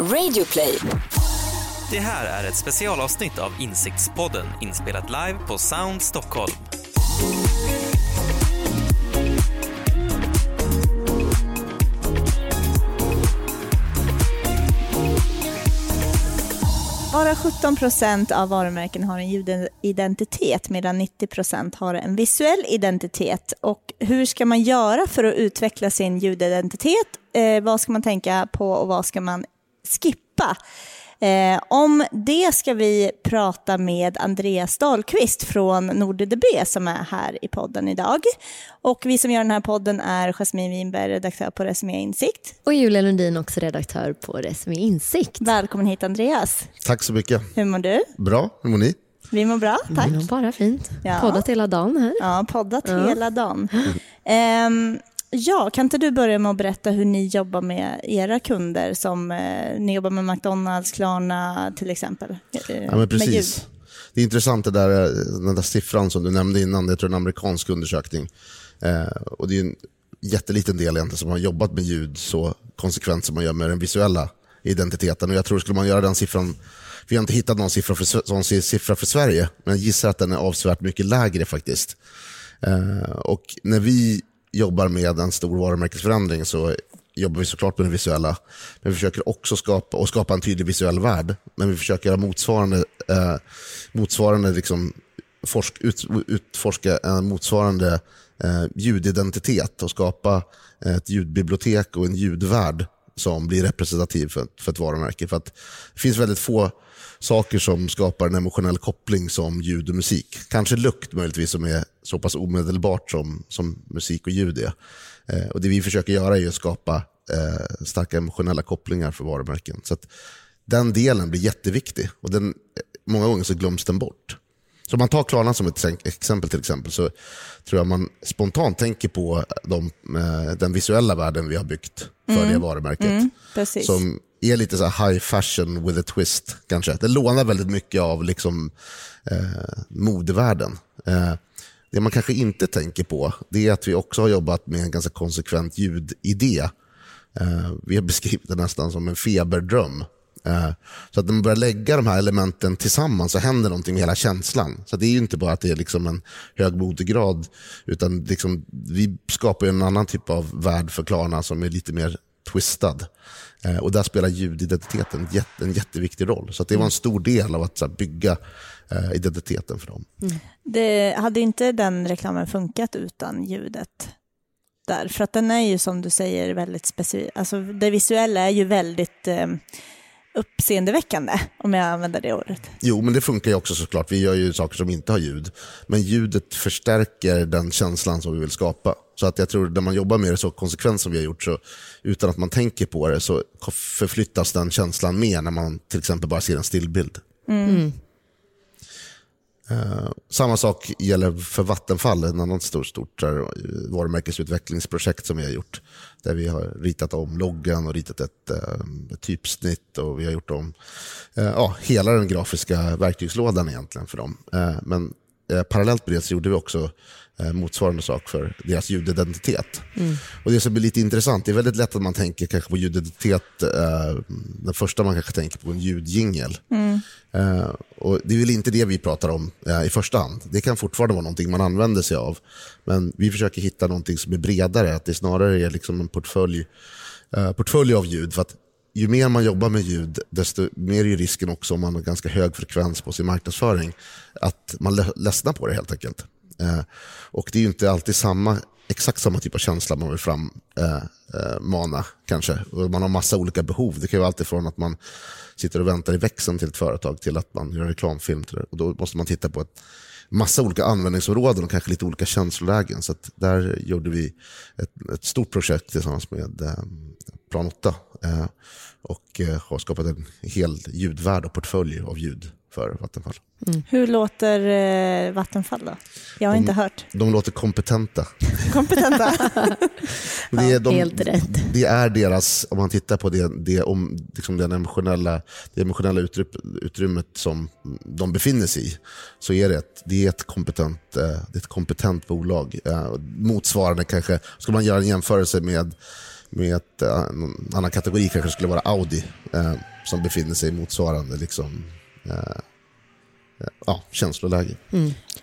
Radioplay. Det här är ett specialavsnitt av Insiktspodden inspelat live på Sound Stockholm. Bara 17 procent av varumärken har en ljudidentitet medan 90 procent har en visuell identitet. Och hur ska man göra för att utveckla sin ljudidentitet? Eh, vad ska man tänka på och vad ska man skippa? Eh, om det ska vi prata med Andreas Dahlqvist från NordDB som är här i podden idag. Och vi som gör den här podden är Jasmine Winberg, redaktör på Resumé Insikt. Och Julia Lundin, också redaktör på Resumé Insikt. Välkommen hit Andreas. Tack så mycket. Hur mår du? Bra, hur mår ni? Vi mår bra, tack. Vi mår bara fint. Ja. Poddat hela dagen här. Ja, poddat Ja. hela dagen. Ehm, ja, kan inte du börja med att berätta hur ni jobbar med era kunder som eh, ni jobbar med McDonalds, Klarna till exempel? Eh, Ja, men precis. Det är intressant det där, eh, den där siffran som du nämnde innan, det är en amerikansk undersökning. Eh, och det är en jätteliten del egentligen som har jobbat med ljud så konsekvent som man gör med den visuella identiteten. Och jag tror skulle man göra den siffran, vi har inte hittat någon siffra för, sån siffra för Sverige, men jag gissar att den är avsevärt mycket lägre faktiskt. Eh, och när vi jobbar med en stor varumärkesförändring så jobbar vi såklart med det visuella. Men vi försöker också skapa, och skapa en tydlig visuell värld. Men vi försöker göra motsvarande, eh, motsvarande liksom forsk, ut, utforska en motsvarande eh, ljudidentitet och skapa ett ljudbibliotek och en ljudvärld som blir representativ för, för ett varumärke. För att det finns väldigt få saker som skapar en emotionell koppling som ljud och musik. Kanske lukt möjligtvis som är så pass omedelbart som, som musik och ljud är. Eh, och Det vi försöker göra är att skapa eh, starka emotionella kopplingar för varumärken. Så den delen blir jätteviktig och den, många gånger så glöms den bort. Så om man tar Klarna som ett exempel till exempel så tror jag man spontant tänker på de, eh, den visuella världen vi har byggt för det varumärket. Mm. Som är lite så här high fashion with a twist kanske. Det lånar väldigt mycket av liksom, eh, modevärlden. Eh, det man kanske inte tänker på det är att vi också har jobbat med en ganska konsekvent ljudidé. Eh, vi har beskrivit det nästan som en feberdröm. Eh, så att när man börjar lägga de här elementen tillsammans så händer någonting med hela känslan. Så det är ju inte bara att det är liksom en hög modegrad, utan liksom, vi skapar ju en annan typ av värld för Klarna som är lite mer twistad. Eh, och där spelar ljudidentiteten jätte, en jätteviktig roll. Så att det var en stor del av att här, bygga eh, identiteten för dem. Mm. Det, hade inte den reklamen funkat utan ljudet? Där, för att den är ju som du säger väldigt specifik. Alltså det visuella är ju väldigt eh, uppseendeväckande om jag använder det ordet. Jo, men det funkar ju också såklart. Vi gör ju saker som inte har ljud. Men ljudet förstärker den känslan som vi vill skapa. Så att jag tror när man jobbar med det så konsekvent som vi har gjort, så utan att man tänker på det, så förflyttas den känslan mer när man till exempel bara ser en stillbild. Eh, samma sak gäller för Vattenfall, en annan stort, stort eh, varumärkesutvecklingsprojekt som vi har gjort. Där vi har ritat om loggan och ritat ett, eh, ett typsnitt och vi har gjort om eh, ja, hela den grafiska verktygslådan egentligen för dem. Eh, men eh, parallellt med det så gjorde vi också eh, motsvarande sak för deras ljudidentitet. Och Det som är lite intressant, det är väldigt lätt att man tänker kanske på ljudidentitet, eh, den första man kanske tänker på en ljudjingel. Eh, och det är väl inte det vi pratar om eh, i första hand. Det kan fortfarande vara någonting man använder sig av. Men vi försöker hitta någonting som är bredare, att det snarare är liksom en portfölj, eh, portfölj av ljud. För att ju mer man jobbar med ljud, desto mer är risken också om man har ganska hög frekvens på sin marknadsföring, att man ledsnar på det helt enkelt. Eh, och det är ju inte alltid samma, exakt samma typ av känsla man vill frammana eh, eh kanske. Och man har massa olika behov. Det kan ju vara allt ifrån att man sitter och väntar i växeln till ett företag till att man gör en reklamfilm. Och då måste man titta på ett massa olika användningsområden och kanske lite olika känslolägen. Så att där gjorde vi ett, ett stort projekt tillsammans med eh, Plan 8 eh, och eh, har skapat en hel ljudvärld och portfölj av ljud för Vattenfall. Hur låter eh, Vattenfall då? Jag har inte hört. De låter kompetenta. Kompetenta? Det är, de, helt rätt. det är deras, om man tittar på det, det, om, liksom den emotionella, det emotionella utry- utrymmet som de befinner sig i, så är det ett, det är ett, kompetent, eh, det är ett kompetent bolag. Eh, Motsvarande kanske, skulle man göra en jämförelse med, med ett, eh, en annan kategori kanske skulle vara Audi. Eh, som befinner sig i motsvarande liksom, ja, känsloläge.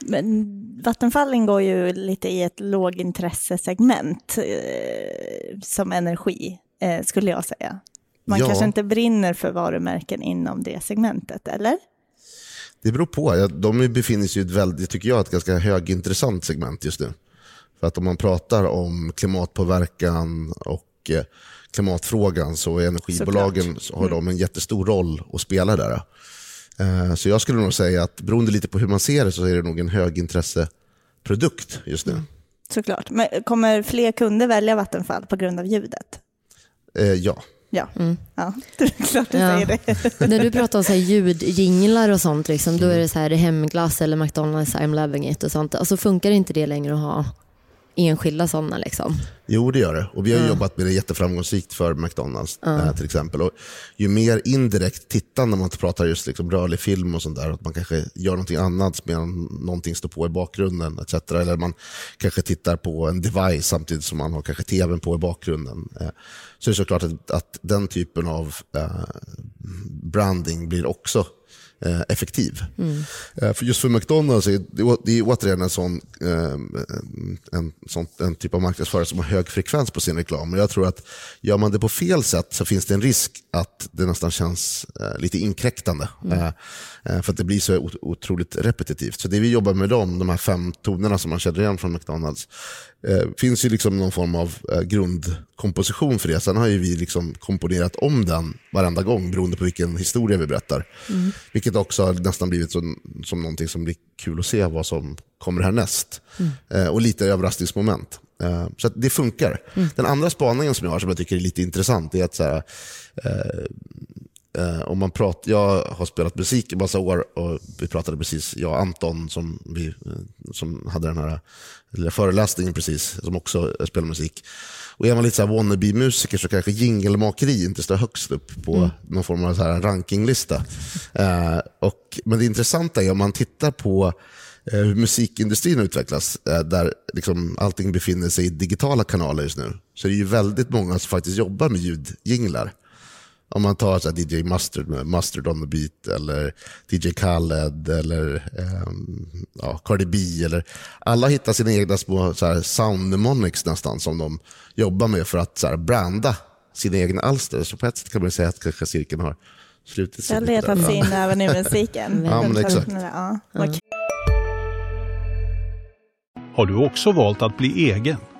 Men Vattenfall ingår ju lite i ett lågintressesegment eh, som energi, eh, skulle jag säga. Man Ja. kanske inte brinner för varumärken inom det segmentet, eller? Det beror på. De befinner sig i ett väldigt, tycker jag, ett ganska högintressant segment just nu. För att om man pratar om klimatpåverkan och eh, klimatfrågan så är energibolagen så har de en jättestor roll att spela där. Eh, Så jag skulle nog säga att beroende lite på hur man ser det så är det nog en högintresseprodukt just nu. Såklart. Men kommer fler kunder välja Vattenfall på grund av ljudet? Eh, Ja. Ja, ja. det är klart du Ja. säger det. När du pratar om så här ljudjinglar och sånt, liksom, då är det så här hemglass eller McDonalds I'm loving it och sånt. Alltså funkar inte det längre att ha enskilda sådana? Liksom? Jo, det gör det. Och vi har jobbat med det jätteframgångsrikt för McDonalds eh, till exempel. Och ju mer indirekt tittande, man pratar just liksom rörlig film och sånt där, att man kanske gör någonting annat medan någonting står på i bakgrunden etc. Eller man kanske tittar på en device samtidigt som man har kanske tvn på i bakgrunden. Eh, så är det såklart att, att den typen av eh, branding blir också effektiv. Eh, för just för McDonalds är det, är återigen en sån, eh, en, sån, en typ av marknadsförare som har hög frekvens på sin reklam. Och jag tror att gör man det på fel sätt så finns det en risk att det nästan känns eh, lite inkräktande. Eh, eh, för att det blir så ot- otroligt repetitivt. Så det vi jobbar med dem, de här fem tonerna som man känner igen från McDonalds, eh, finns ju liksom någon form av eh, grundkomposition för det. Sen har ju vi liksom komponerat om den varenda gång beroende på vilken historia vi berättar. Vilket också har nästan blivit som, som någonting som blir kul att se vad som kommer härnäst. Eh, och lite överraskningsmoment. Eh, så det funkar. Den andra spaningen som jag har som jag tycker är lite intressant är att så här, Eh, om man pratar, jag har spelat musik i massa år och vi pratade precis, jag och Anton som, vi, eh, som hade den här lilla föreläsningen precis, som också eh, spelar musik. Och är man lite wannabe-musiker så kanske jingelmakeri inte står högst upp på någon form av så här rankinglista. Eh, och, men det intressanta är om man tittar på eh, hur musikindustrin utvecklas, eh, där liksom allting befinner sig i digitala kanaler just nu, så är det ju väldigt många som faktiskt jobbar med ljudjinglar. Om man tar så här DJ Mustard med Mustard on the beat eller DJ Khaled eller ehm, ja, Cardi B. Eller, alla hittar sina egna små så här, sound mnemonics nästan som de jobbar med för att så här, branda sina egna alster. Så på ett sätt kan man ju säga att kanske cirkeln har slutit Det har lite där. letat sig in även i musiken. Ja, men exakt. Ja. Vad Har du också valt att bli egen?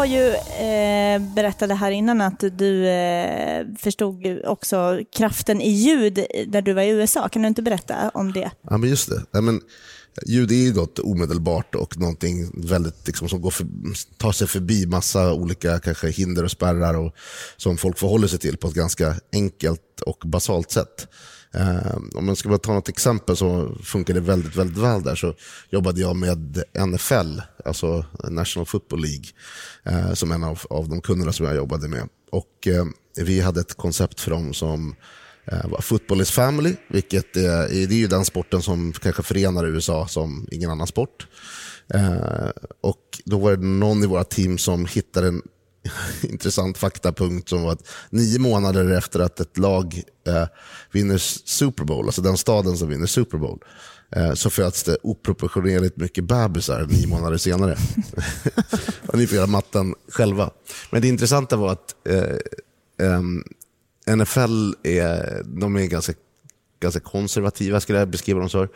Har ju eh, det här innan att du eh, förstod också kraften i ljud när du var i USA. Kan du inte berätta om det? Ja, men just det. Ja, men, ljud är ju något omedelbart och någonting väldigt, liksom, som går för, tar sig förbi massa olika kanske hinder och spärrar och, som folk förhåller sig till på ett ganska enkelt och basalt sätt. Eh, om man ska bara ta något exempel så funkar det väldigt, väldigt väl där. Så jobbade jag med NFL, alltså National Football League, eh, som en av, av de kunderna som jag jobbade med. Och eh, Vi hade ett koncept för dem som eh, var Football is family, vilket är, det är ju den sporten som kanske förenar USA som ingen annan sport. Eh, och då var det någon i våra team som hittade en intressant faktapunkt som var att nio månader efter att ett lag eh, vinner Super Bowl, alltså den staden som vinner Super Bowl, eh, så föds det oproportionerligt mycket bebisar nio månader senare. och ni får göra matten själva. Men det intressanta var att eh, NFL är, de är ganska, ganska konservativa, skulle jag beskriva dem så.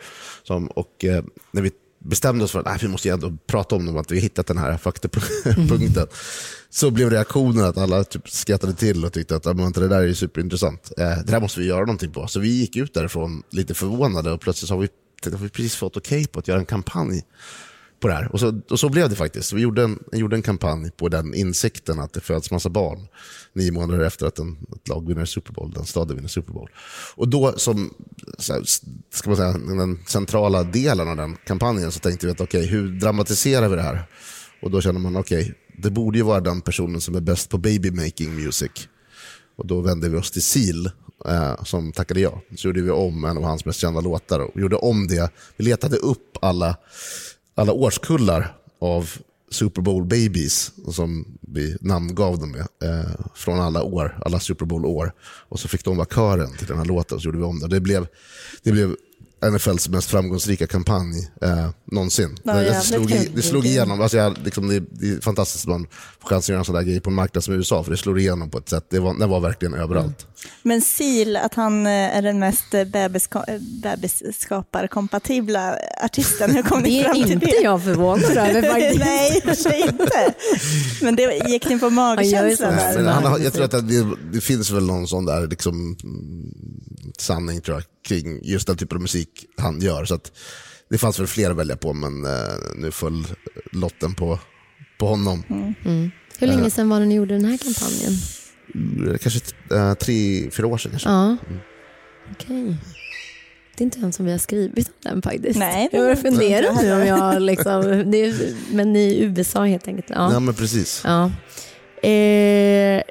Som, och eh, när vi bestämde oss för att nej, vi måste ändå prata om dem, att vi hittat den här faktapunkten, så blev reaktionen att alla typ skrattade till och tyckte att "Ja, men, det där är superintressant. Eh, det där måste vi göra någonting på. Så vi gick ut därifrån lite förvånade och plötsligt så har vi, har vi precis fått okej på att göra en kampanj på det här. Och så, och så blev det faktiskt. Vi gjorde en, gjorde en kampanj på den insikten att det föds massa barn nio månader efter att en, ett lag vinner Super Bowl, den staden vinner Super Bowl. Och då som så här, ska man säga, den centrala delen av den kampanjen så tänkte vi att okej, okay, hur dramatiserar vi det här? Och då känner man okej, okay, det borde ju vara den personen som är bäst på baby making music. Och då vände vi oss till Seal eh, som tackade ja. Så gjorde vi om en av hans mest kända låtar och gjorde om det. Vi letade upp alla, alla årskullar av Super Bowl Babies, som vi namngav dem med, eh, från alla år, alla Super Bowl-år. Och så fick de vara kören till den här låten, och så gjorde vi om det. Det blev, det blev NFLs mest framgångsrika kampanj eh, någonsin. Ja, det, slog, i, det slog igenom. Alltså jag, liksom, det, det, är fantastiskt att man får chansen att göra en sån där grej på en marknad som USA, för det slår igenom på ett sätt. Det var, det var verkligen överallt. Mm. Men Sil, att han eh, är den mest eh, bebisskaparkompatibla artisten, hur kom ni fram till det? Det är inte jag förvånad över faktiskt. Nej, för inte. Men det gick ni på magkänslan? Ja, jag tror att det, det, finns väl någon sån där liksom, sanning tror jag, kring just den typen av musik han gör. Så det fanns väl fler att välja på, men eh, nu föll lotten på, på honom. Mm. Mm. Hur länge sedan var det ni gjorde den här kampanjen? Mm, kanske tre, fyra år sedan. Kanske. Ja. Mm. Okej. Okay. Det är inte ens som vi har skrivit om den faktiskt. Nej, jag börjar fundera nu om jag liksom, är, men i USA helt enkelt. Ja, ja men precis. Ja. Eh,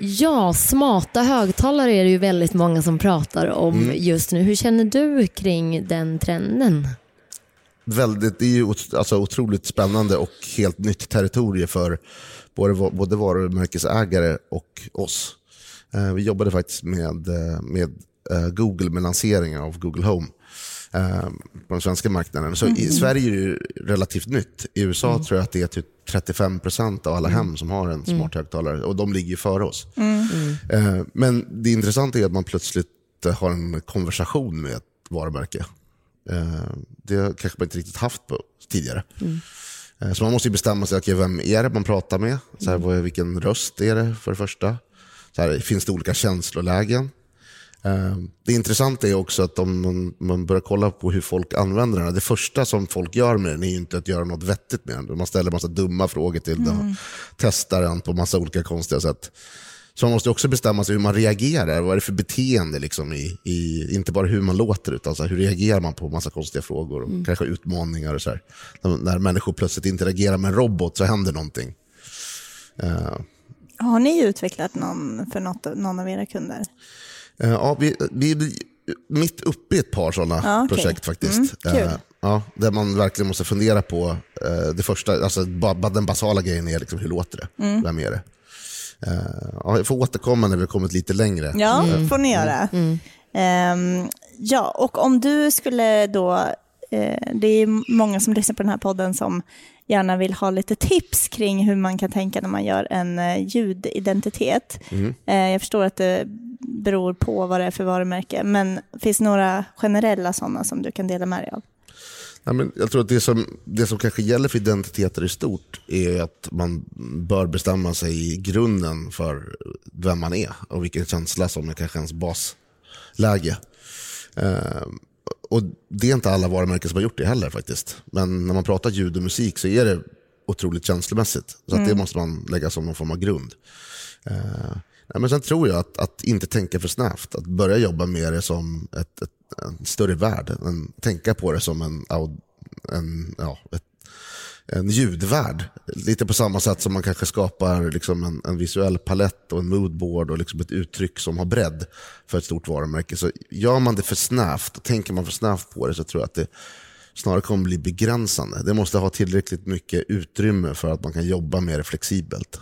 Ja, smarta högtalare är det ju väldigt många som pratar om mm. just nu. Hur känner du kring den trenden? Väldigt, det är ju alltså otroligt spännande och helt nytt territorium för både, både varumärkesägare och oss. Eh, vi jobbade faktiskt med, eh, med eh, Google med lanseringen av Google Home på den svenska marknaden. Så mm. I Sverige är det relativt nytt. I USA mm. tror jag att det är typ 35 procent av alla mm. hem som har en smart mm. högtalare och de ligger före oss. Mm. Eh, men det intressanta är att man plötsligt har en konversation med ett varumärke. Eh, det kanske man inte riktigt haft på tidigare. Mm. Eh, så man måste bestämma sig, okay, vem är det man pratar med? Så här, vilken röst är det för det första? Så här, finns det olika känslolägen? Ehm, det intressanta är också att om man, börjar kolla på hur folk använder den, det första som folk gör med den är inte att göra något vettigt med den. Man ställer massa dumma frågor till den och testar den på massa olika konstiga sätt. Så man måste också bestämma sig hur man reagerar. Vad är det för beteende? Liksom i, i inte bara hur man låter, utan så här, hur reagerar man på massa konstiga frågor och mm. kanske utmaningar. Och så här. När, när människor plötsligt interagerar med en robot så händer någonting. Uh. Har ni utvecklat någon för något, någon av era kunder? Eh, ja, vi, vi är mitt uppe i ett par sådana ja, okay. projekt faktiskt. Mm, uh, ja, där man verkligen måste fundera på uh, det första, alltså den basala grejen är liksom, hur låter det? Mm. Vem är det? Ja, jag får återkomma när vi har kommit lite längre. Ja, mm. får ni göra. Mm. Um, ja, och om du skulle då, det är många som lyssnar på den här podden som gärna vill ha lite tips kring hur man kan tänka när man gör en ljudidentitet. Mm. Jag förstår att det beror på vad det är för varumärke. Men finns det några generella sådana som du kan dela med dig av? Ja, men jag tror att det som, det som kanske gäller för identiteter i stort är att man bör bestämma sig i grunden för vem man är och vilken känsla som är kanske ens basläge. Eh, och Det är inte alla varumärken som har gjort det heller faktiskt. Men när man pratar ljud och musik så är det otroligt känslomässigt. Så mm. det måste man lägga som någon form av grund. Eh, Nej, men sen tror jag att, att inte tänka för snävt. Att börja jobba med det som ett, ett, en större värld. En, tänka på det som en, en, ja, ett, en ljudvärld. Lite på samma sätt som man kanske skapar liksom en, en visuell palett och en moodboard och liksom ett uttryck som har bredd för ett stort varumärke. Så gör man det för snävt och tänker man för snävt på det så tror jag att det snarare kommer bli begränsande. Det måste ha tillräckligt mycket utrymme för att man kan jobba mer flexibelt.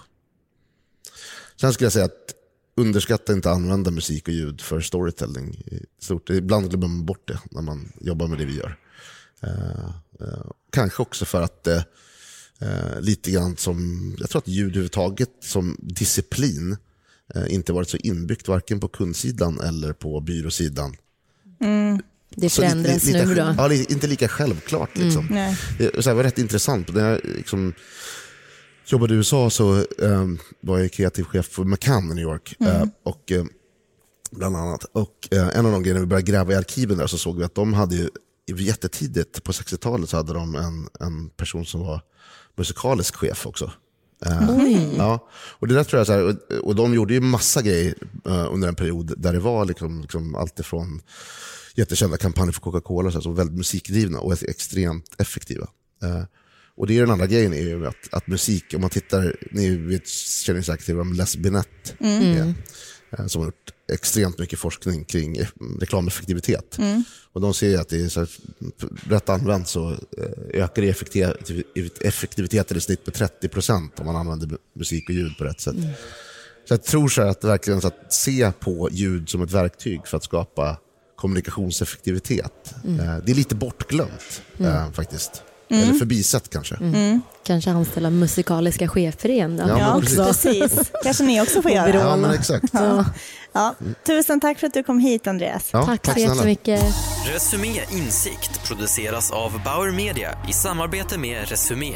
Sen skulle jag säga att underskatta inte att använda musik och ljud för storytelling. Stort. Ibland glömmer man bort det när man jobbar med det vi gör. Uh, uh, kanske också för att det uh, lite grann som, jag tror att ljud överhuvudtaget som disciplin inte varit så inbyggt varken på kundsidan eller på byråsidan. Mm. Det förändras nu då? Ja, inte lika självklart. Liksom. Mm, det, var rätt intressant. Det, liksom, jobbade i USA så um, var jag kreativ chef för McCann i New York. Mm. Uh, och, uh, bland annat. Och uh, En av de grejerna vi började gräva i arkiven där så såg vi att de hade ju jättetidigt på 60-talet så hade de en, en person som var musikalisk chef också. Eh, ja, och det där tror jag så här, och, och de gjorde ju massa grejer eh, under en period där det var liksom, liksom allt ifrån jättekända kampanjer för Coca-Cola så här, var väldigt musikdrivna och extremt effektiva. Och det är den andra grejen är ju att, att musik, om man tittar, ni vet, känner säkert till vem Les Binet är, eh, som har gjort extremt mycket forskning kring eh, reklameffektivitet. Och de ser att det är så här, rätt använt så eh, ökar effektiviteten i snitt med 30% om man använder mu- musik och ljud på rätt sätt. Så jag tror så att verkligen så att se på ljud som ett verktyg för att skapa kommunikationseffektivitet. Eh, Det är lite bortglömt eh, faktiskt. Eller förbisett kanske. Kanske anställa musikaliska chefer igen då. Ja, precis. precis. Kanske ni också får göra. Ja, men exakt. Ja. Ja. Tusen tack för att du kom hit Andreas. Ja, Tack så snälla. jättemycket. Resumé Insikt produceras av Bauer Media i samarbete med Resumé.